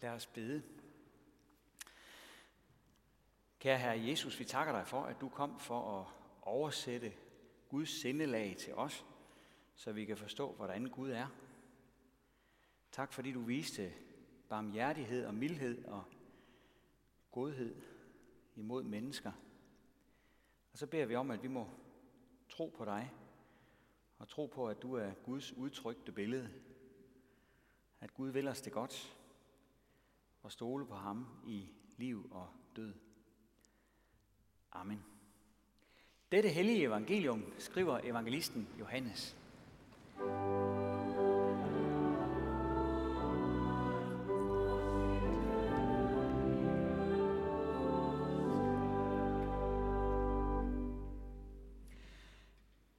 Lad os bede. Kære Herre Jesus, vi takker dig for, at du kom for at oversætte Guds sindelag til os, så vi kan forstå, hvordan Gud er. Tak fordi du viste barmhjertighed og mildhed og godhed imod mennesker. Og så beder vi om, at vi må tro på dig, og tro på, at du er Guds udtrykte billede. At Gud vil os det godt, og stole på ham i liv og død. Amen. Dette hellige evangelium skriver evangelisten Johannes.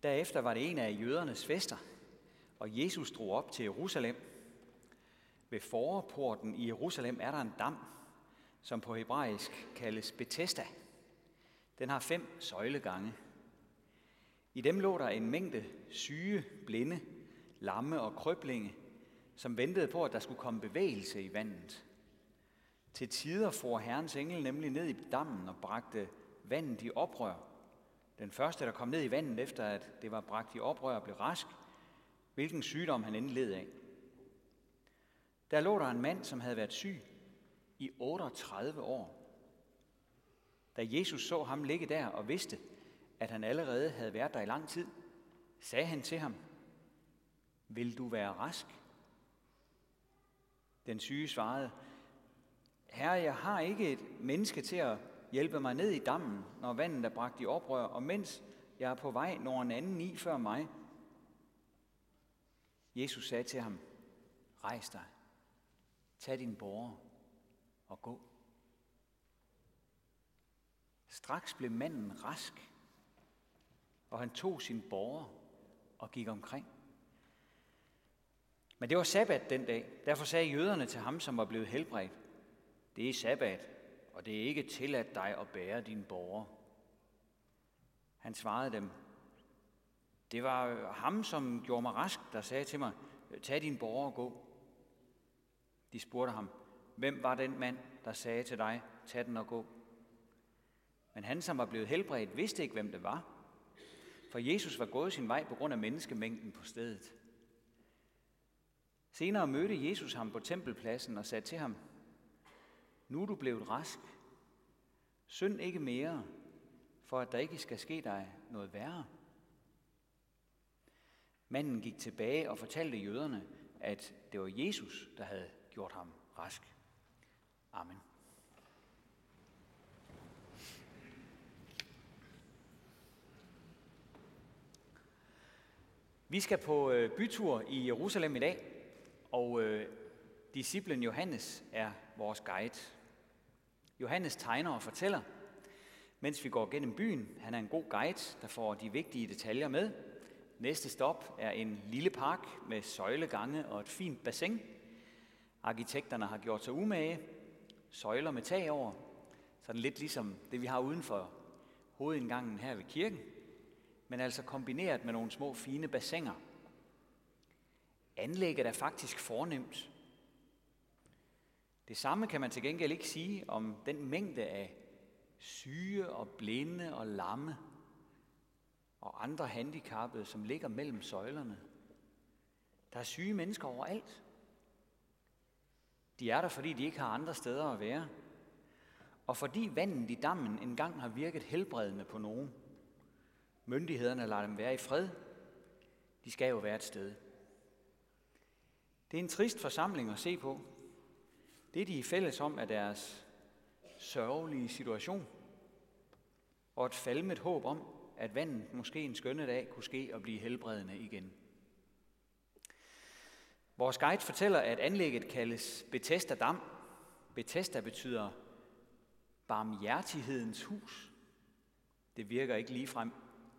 Derefter var det en af jødernes fester, og Jesus drog op til Jerusalem. Ved forporten i Jerusalem er der en dam, som på hebraisk kaldes Bethesda. Den har fem søjlegange. I dem lå der en mængde syge, blinde, lamme og krøblinge, som ventede på, at der skulle komme bevægelse i vandet. Til tider får Herrens engel nemlig ned i dammen og bragte vandet i oprør. Den første, der kom ned i vandet efter, at det var bragt i oprør, blev rask, hvilken sygdom han endelig led af. Der lå der en mand, som havde været syg i 38 år. Da Jesus så ham ligge der og vidste, at han allerede havde været der i lang tid, sagde han til ham, Vil du være rask? Den syge svarede, Herre, jeg har ikke et menneske til at hjælpe mig ned i dammen, når vandet er bragt i oprør, og mens jeg er på vej, når en anden i før mig. Jesus sagde til ham, rejs dig, tag din borger og gå. Straks blev manden rask, og han tog sin borger og gik omkring. Men det var sabbat den dag. Derfor sagde jøderne til ham, som var blevet helbredt, det er sabbat, og det er ikke tilladt dig at bære din borger. Han svarede dem, det var ham, som gjorde mig rask, der sagde til mig, tag din borger og gå. De spurgte ham, hvem var den mand, der sagde til dig, tag den og gå? Men han, som var blevet helbredt, vidste ikke, hvem det var. For Jesus var gået sin vej på grund af menneskemængden på stedet. Senere mødte Jesus ham på tempelpladsen og sagde til ham, nu er du blevet rask. Synd ikke mere, for at der ikke skal ske dig noget værre. Manden gik tilbage og fortalte jøderne, at det var Jesus, der havde gjort ham rask. Amen. Vi skal på øh, bytur i Jerusalem i dag, og øh, disciplen Johannes er vores guide. Johannes tegner og fortæller, mens vi går gennem byen. Han er en god guide, der får de vigtige detaljer med. Næste stop er en lille park med søjlegange og et fint bassin. Arkitekterne har gjort sig umage. Søjler med tag over. Sådan lidt ligesom det, vi har uden for hovedindgangen her ved kirken. Men altså kombineret med nogle små fine bassiner. Anlægget er faktisk fornemt. Det samme kan man til gengæld ikke sige om den mængde af syge og blinde og lamme og andre handicappede, som ligger mellem søjlerne. Der er syge mennesker overalt. De er der, fordi de ikke har andre steder at være. Og fordi vandet i dammen engang har virket helbredende på nogen. Myndighederne lader dem være i fred. De skal jo være et sted. Det er en trist forsamling at se på, det, de er fælles om, er deres sørgelige situation og et falmet håb om, at vandet måske en skønne dag kunne ske og blive helbredende igen. Vores guide fortæller, at anlægget kaldes Bethesda Dam. Bethesda betyder barmhjertighedens hus. Det virker ikke ligefrem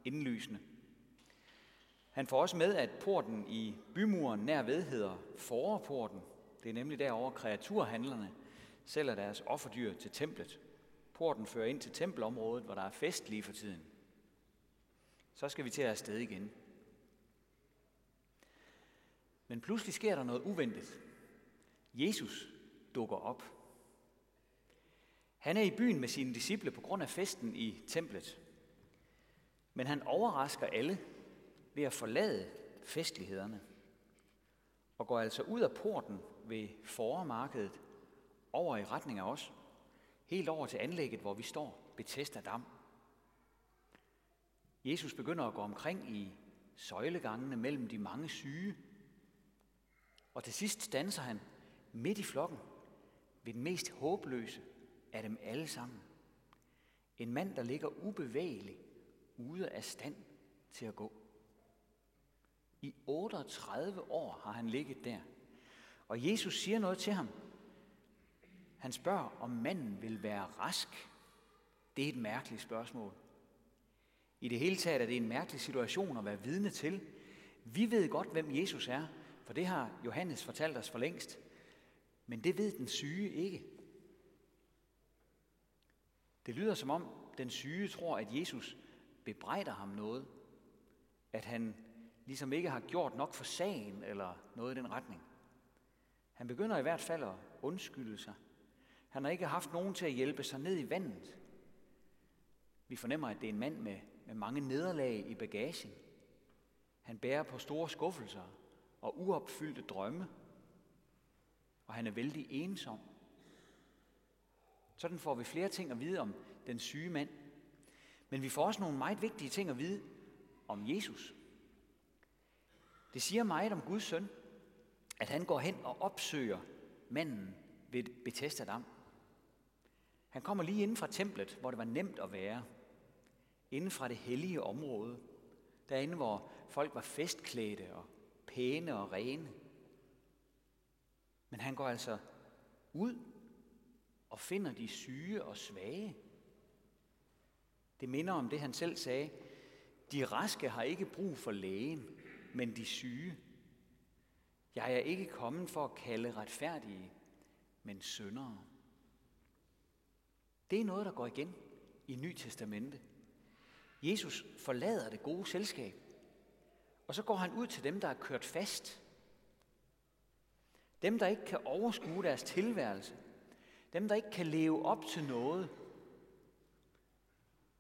indlysende. Han får også med, at porten i bymuren nærved hedder Forerporten. det er nemlig derovre kreaturhandlerne sælger deres offerdyr til templet. Porten fører ind til tempelområdet, hvor der er fest lige for tiden. Så skal vi til at afsted igen. Men pludselig sker der noget uventet. Jesus, dukker op. Han er i byen med sine disciple på grund af festen i templet. Men han overrasker alle ved at forlade festlighederne og går altså ud af porten ved formarkedet over i retning af os, helt over til anlægget, hvor vi står, Bethesda Dam. Jesus begynder at gå omkring i søjlegangene mellem de mange syge, og til sidst danser han midt i flokken ved den mest håbløse af dem alle sammen. En mand, der ligger ubevægelig, ude af stand til at gå. I 38 år har han ligget der. Og Jesus siger noget til ham. Han spørger, om manden vil være rask. Det er et mærkeligt spørgsmål. I det hele taget er det en mærkelig situation at være vidne til. Vi ved godt, hvem Jesus er, for det har Johannes fortalt os for længst. Men det ved den syge ikke. Det lyder som om den syge tror, at Jesus bebrejder ham noget. At han ligesom ikke har gjort nok for sagen eller noget i den retning. Han begynder i hvert fald at undskylde sig. Han har ikke haft nogen til at hjælpe sig ned i vandet. Vi fornemmer, at det er en mand med, med mange nederlag i bagagen. Han bærer på store skuffelser og uopfyldte drømme. Og han er vældig ensom. Sådan får vi flere ting at vide om den syge mand. Men vi får også nogle meget vigtige ting at vide om Jesus. Det siger meget om Guds søn, at han går hen og opsøger manden ved Bethesda Dam. Han kommer lige inden fra templet, hvor det var nemt at være. Inden fra det hellige område. Derinde, hvor folk var festklædte og pæne og rene. Men han går altså ud og finder de syge og svage. Det minder om det, han selv sagde. De raske har ikke brug for lægen, men de syge. Jeg er ikke kommet for at kalde retfærdige, men syndere. Det er noget, der går igen i Ny Testamente. Jesus forlader det gode selskab, og så går han ud til dem, der er kørt fast. Dem, der ikke kan overskue deres tilværelse. Dem, der ikke kan leve op til noget.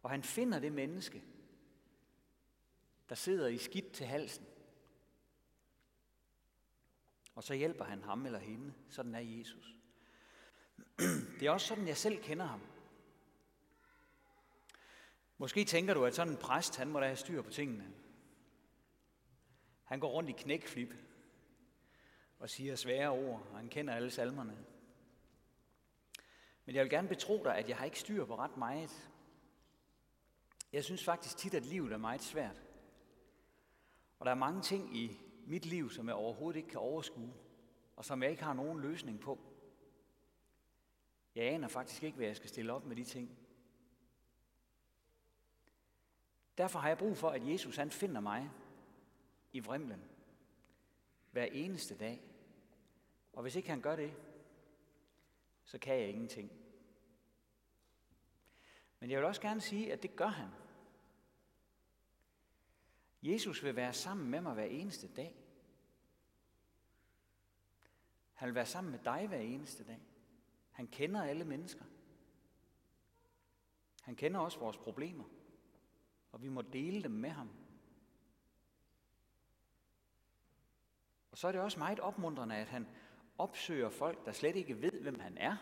Og han finder det menneske, der sidder i skidt til halsen. Og så hjælper han ham eller hende. Sådan er Jesus. Det er også sådan, jeg selv kender ham. Måske tænker du, at sådan en præst, han må da have styr på tingene. Han går rundt i knækflip og siger svære ord, og han kender alle salmerne. Men jeg vil gerne betro dig, at jeg har ikke styr på ret meget. Jeg synes faktisk tit, at livet er meget svært. Og der er mange ting i mit liv, som jeg overhovedet ikke kan overskue, og som jeg ikke har nogen løsning på. Jeg aner faktisk ikke, hvad jeg skal stille op med de ting. Derfor har jeg brug for, at Jesus han finder mig i vrimlen hver eneste dag. Og hvis ikke han gør det, så kan jeg ingenting. Men jeg vil også gerne sige, at det gør han. Jesus vil være sammen med mig hver eneste dag. Han vil være sammen med dig hver eneste dag. Han kender alle mennesker. Han kender også vores problemer. Og vi må dele dem med ham. Så er det også meget opmuntrende, at han opsøger folk, der slet ikke ved, hvem han er.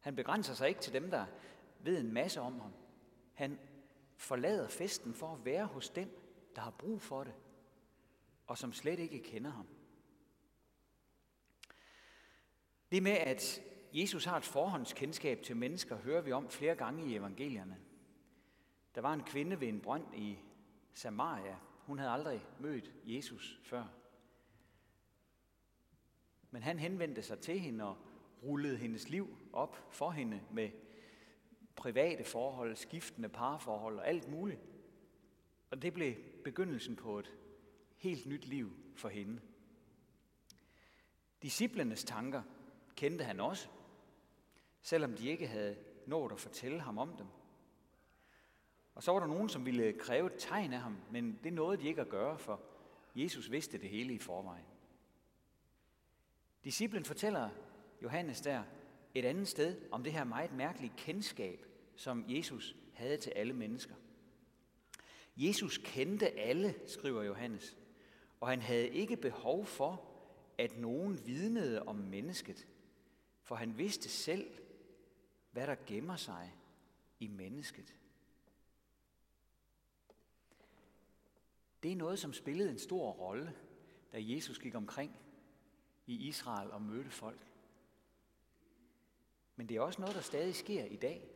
Han begrænser sig ikke til dem, der ved en masse om ham. Han forlader festen for at være hos dem, der har brug for det, og som slet ikke kender ham. Det med, at Jesus har et forhåndskendskab til mennesker, hører vi om flere gange i evangelierne. Der var en kvinde ved en brønd i Samaria. Hun havde aldrig mødt Jesus før. Men han henvendte sig til hende og rullede hendes liv op for hende med private forhold, skiftende parforhold og alt muligt. Og det blev begyndelsen på et helt nyt liv for hende. Disciplenes tanker kendte han også, selvom de ikke havde nået at fortælle ham om dem. Og så var der nogen, som ville kræve et tegn af ham, men det nåede de ikke at gøre, for Jesus vidste det hele i forvejen. Disciplen fortæller Johannes der et andet sted om det her meget mærkelige kendskab, som Jesus havde til alle mennesker. Jesus kendte alle, skriver Johannes, og han havde ikke behov for, at nogen vidnede om mennesket, for han vidste selv, hvad der gemmer sig i mennesket. Det er noget, som spillede en stor rolle, da Jesus gik omkring i Israel og mødte folk. Men det er også noget, der stadig sker i dag.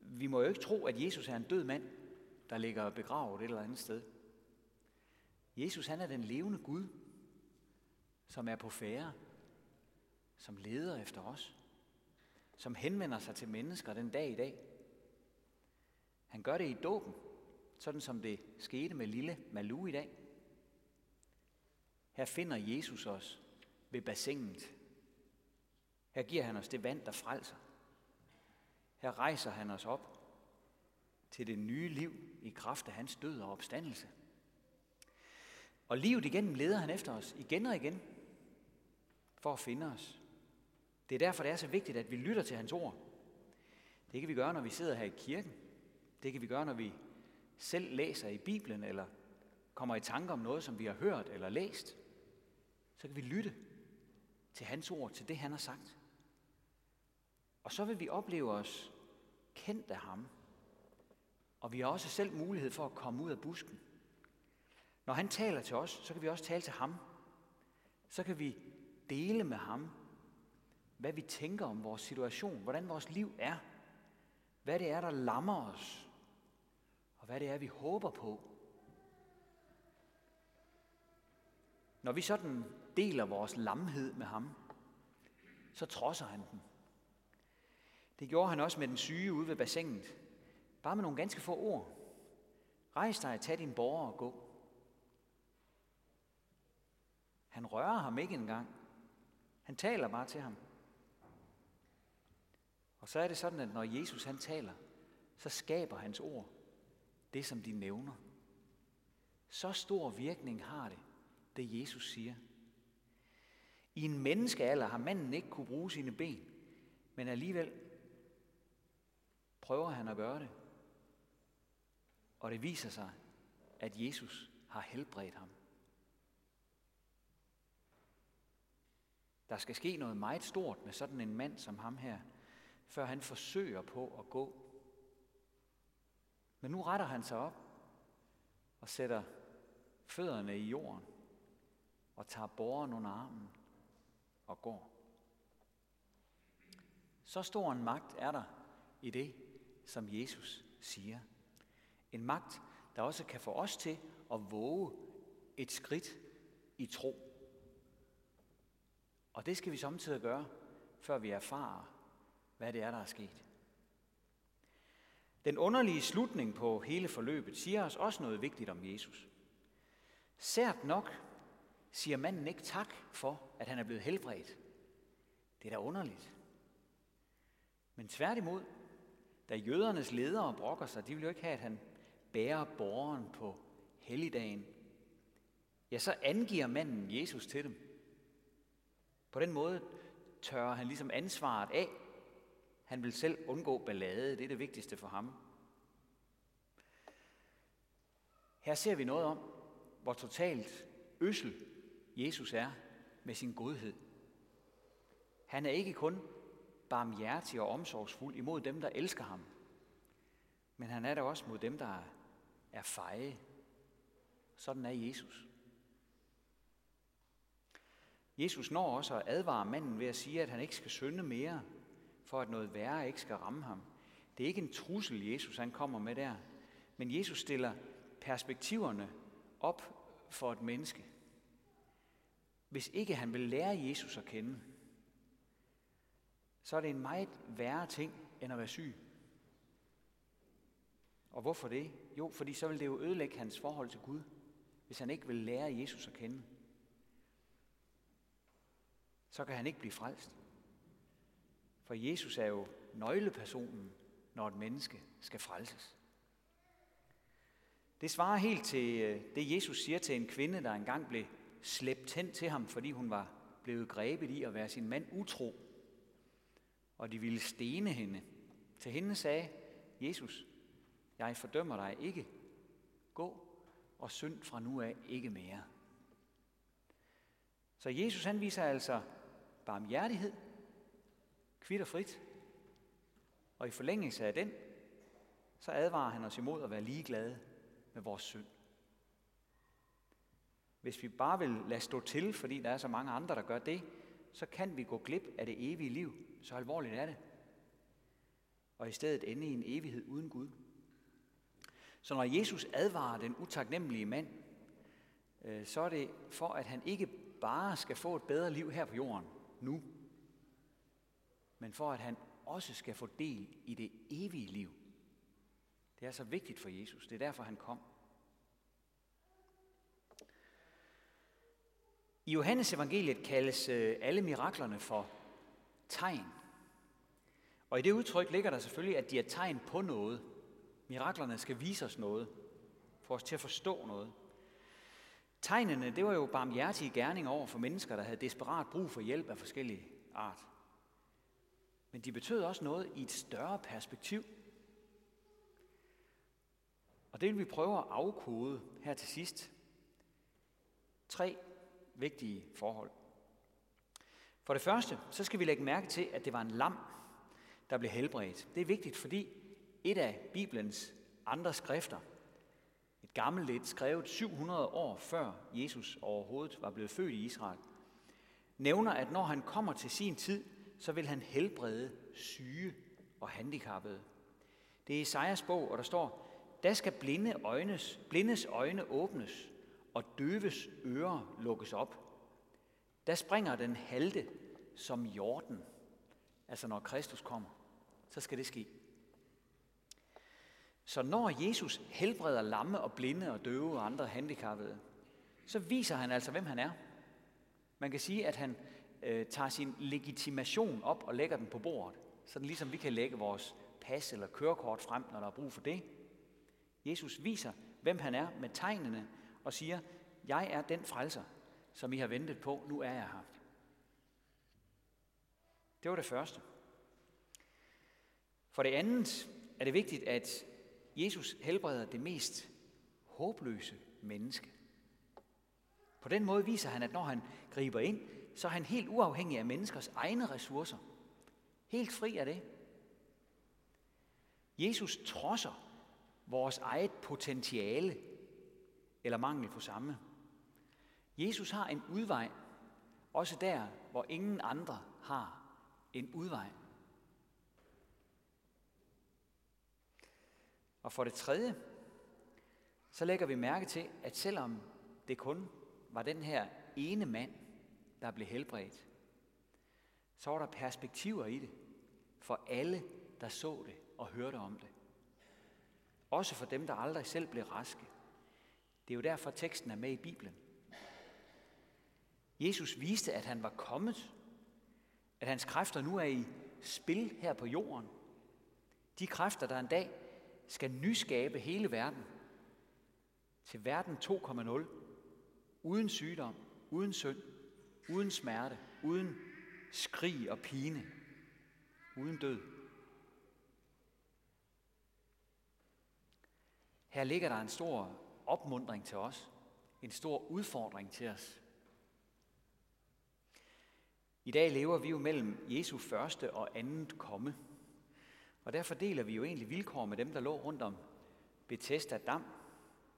Vi må jo ikke tro, at Jesus er en død mand, der ligger begravet et eller andet sted. Jesus han er den levende Gud, som er på færre, som leder efter os, som henvender sig til mennesker den dag i dag. Han gør det i dåben, sådan som det skete med lille Malu i dag. Her finder Jesus os ved bassinet. Her giver han os det vand, der frelser. Her rejser han os op til det nye liv i kraft af hans død og opstandelse. Og livet igennem leder han efter os igen og igen for at finde os. Det er derfor, det er så vigtigt, at vi lytter til hans ord. Det kan vi gøre, når vi sidder her i kirken. Det kan vi gøre, når vi selv læser i Bibelen, eller kommer i tanke om noget, som vi har hørt eller læst. Så kan vi lytte til hans ord, til det han har sagt. Og så vil vi opleve os kendt af ham. Og vi har også selv mulighed for at komme ud af busken. Når han taler til os, så kan vi også tale til ham. Så kan vi dele med ham, hvad vi tænker om vores situation, hvordan vores liv er, hvad det er, der lammer os, og hvad det er, vi håber på. Når vi sådan deler vores lamhed med ham, så trodser han den. Det gjorde han også med den syge ude ved bassinet. Bare med nogle ganske få ord. Rejs dig, tag din borger og gå. Han rører ham ikke engang. Han taler bare til ham. Og så er det sådan, at når Jesus han taler, så skaber hans ord det, som de nævner. Så stor virkning har det, det Jesus siger. I en menneskealder har manden ikke kunne bruge sine ben, men alligevel prøver han at gøre det. Og det viser sig, at Jesus har helbredt ham. Der skal ske noget meget stort med sådan en mand som ham her, før han forsøger på at gå. Men nu retter han sig op og sætter fødderne i jorden og tager borgeren under armen og går. Så stor en magt er der i det, som Jesus siger. En magt, der også kan få os til at våge et skridt i tro. Og det skal vi samtidig gøre, før vi erfarer, hvad det er, der er sket. Den underlige slutning på hele forløbet siger os også noget vigtigt om Jesus. Sært nok siger manden ikke tak for, at han er blevet helbredt. Det er da underligt. Men tværtimod, da jødernes ledere brokker sig, de vil jo ikke have, at han bærer borgeren på helligdagen, ja, så angiver manden Jesus til dem. På den måde tørrer han ligesom ansvaret af. Han vil selv undgå ballade, det er det vigtigste for ham. Her ser vi noget om, hvor totalt øssel Jesus er med sin godhed. Han er ikke kun barmhjertig og omsorgsfuld imod dem, der elsker ham, men han er der også mod dem, der er feje. Sådan er Jesus. Jesus når også at advare manden ved at sige, at han ikke skal synde mere, for at noget værre ikke skal ramme ham. Det er ikke en trussel, Jesus han kommer med der, men Jesus stiller perspektiverne op for et menneske. Hvis ikke han vil lære Jesus at kende, så er det en meget værre ting end at være syg. Og hvorfor det? Jo, fordi så vil det jo ødelægge hans forhold til Gud, hvis han ikke vil lære Jesus at kende så kan han ikke blive frelst. For Jesus er jo nøglepersonen, når et menneske skal frelses. Det svarer helt til øh, det, Jesus siger til en kvinde, der engang blev slæbt hen til ham, fordi hun var blevet grebet i at være sin mand utro, og de ville stene hende. Til hende sagde Jesus, jeg fordømmer dig ikke. Gå og synd fra nu af ikke mere. Så Jesus han viser altså barmhjertighed, kvitt og frit, og i forlængelse af den, så advarer han os imod at være ligeglade med vores synd. Hvis vi bare vil lade stå til, fordi der er så mange andre, der gør det, så kan vi gå glip af det evige liv. Så alvorligt er det. Og i stedet ende i en evighed uden Gud. Så når Jesus advarer den utaknemmelige mand, øh, så er det for, at han ikke bare skal få et bedre liv her på jorden nu, men for at han også skal få del i det evige liv. Det er så vigtigt for Jesus. Det er derfor, han kom. I Johannes evangeliet kaldes øh, alle miraklerne for tegn. Og i det udtryk ligger der selvfølgelig, at de er tegn på noget. Miraklerne skal vise os noget, få os til at forstå noget. Tegnene, det var jo barmhjertige gerninger over for mennesker, der havde desperat brug for hjælp af forskellige art. Men de betød også noget i et større perspektiv. Og det vil vi prøve at afkode her til sidst. Tre vigtige forhold. For det første, så skal vi lægge mærke til, at det var en lam, der blev helbredt. Det er vigtigt, fordi et af Bibelens andre skrifter, et gammelt et, skrevet 700 år før Jesus overhovedet var blevet født i Israel, nævner, at når han kommer til sin tid, så vil han helbrede syge og handicappede. Det er Esajas bog, og der står, der skal blinde øjnes, blindes øjne åbnes, og døves ører lukkes op. Der springer den halte som jorden. Altså når Kristus kommer, så skal det ske. Så når Jesus helbreder lamme og blinde og døve og andre handicappede, så viser han altså, hvem han er. Man kan sige, at han øh, tager sin legitimation op og lægger den på bordet. Sådan ligesom vi kan lægge vores pas eller kørekort frem, når der er brug for det. Jesus viser, hvem han er med tegnene og siger, jeg er den frelser, som I har ventet på, nu er jeg her. Det var det første. For det andet er det vigtigt, at Jesus helbreder det mest håbløse menneske. På den måde viser han, at når han griber ind, så er han helt uafhængig af menneskers egne ressourcer. Helt fri af det. Jesus trodser vores eget potentiale eller mangel på samme. Jesus har en udvej, også der, hvor ingen andre har en udvej. Og for det tredje, så lægger vi mærke til, at selvom det kun var den her ene mand, der blev helbredt, så var der perspektiver i det for alle, der så det og hørte om det. Også for dem, der aldrig selv blev raske. Det er jo derfor, teksten er med i Bibelen. Jesus viste, at han var kommet, at hans kræfter nu er i spil her på jorden. De kræfter, der en dag skal nyskabe hele verden til verden 2.0, uden sygdom, uden synd, uden smerte, uden skrig og pine, uden død. Her ligger der en stor opmundring til os, en stor udfordring til os. I dag lever vi jo mellem Jesu første og andet komme. Og derfor deler vi jo egentlig vilkår med dem, der lå rundt om Bethesda Dam.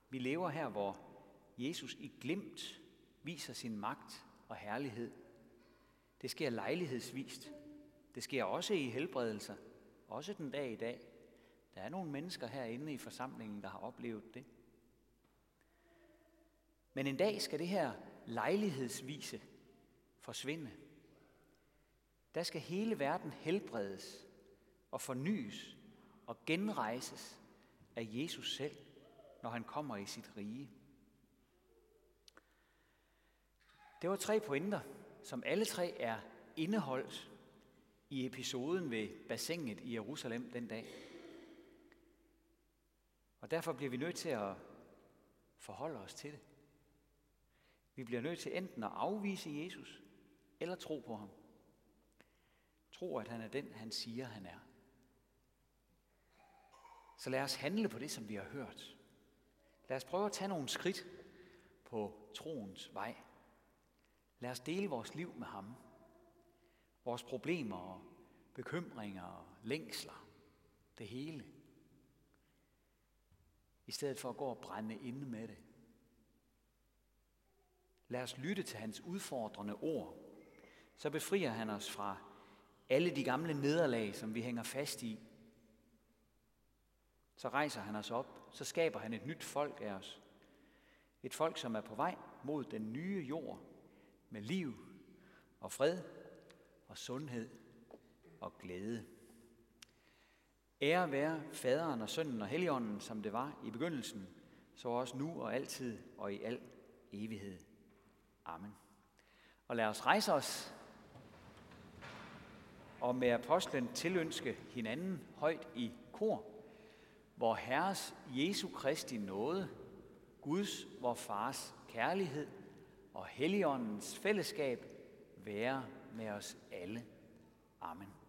Vi lever her, hvor Jesus i glimt viser sin magt og herlighed. Det sker lejlighedsvist. Det sker også i helbredelser. Også den dag i dag. Der er nogle mennesker herinde i forsamlingen, der har oplevet det. Men en dag skal det her lejlighedsvise forsvinde. Der skal hele verden helbredes og fornyes og genrejses af Jesus selv, når han kommer i sit rige. Det var tre pointer, som alle tre er indeholdt i episoden ved bassinet i Jerusalem den dag. Og derfor bliver vi nødt til at forholde os til det. Vi bliver nødt til enten at afvise Jesus, eller tro på ham. Tro, at han er den, han siger, han er. Så lad os handle på det, som vi har hørt. Lad os prøve at tage nogle skridt på troens vej. Lad os dele vores liv med ham. Vores problemer og bekymringer og længsler. Det hele. I stedet for at gå og brænde inde med det. Lad os lytte til hans udfordrende ord. Så befrier han os fra alle de gamle nederlag, som vi hænger fast i. Så rejser han os op, så skaber han et nyt folk af os. Et folk, som er på vej mod den nye jord med liv og fred og sundhed og glæde. Ære være faderen og sønnen og helligånden, som det var i begyndelsen, så også nu og altid og i al evighed. Amen. Og lad os rejse os og med apostlen tilønske hinanden højt i kor, hvor Herres Jesu Kristi nåde, Guds, vor Fars kærlighed og Helligåndens fællesskab være med os alle. Amen.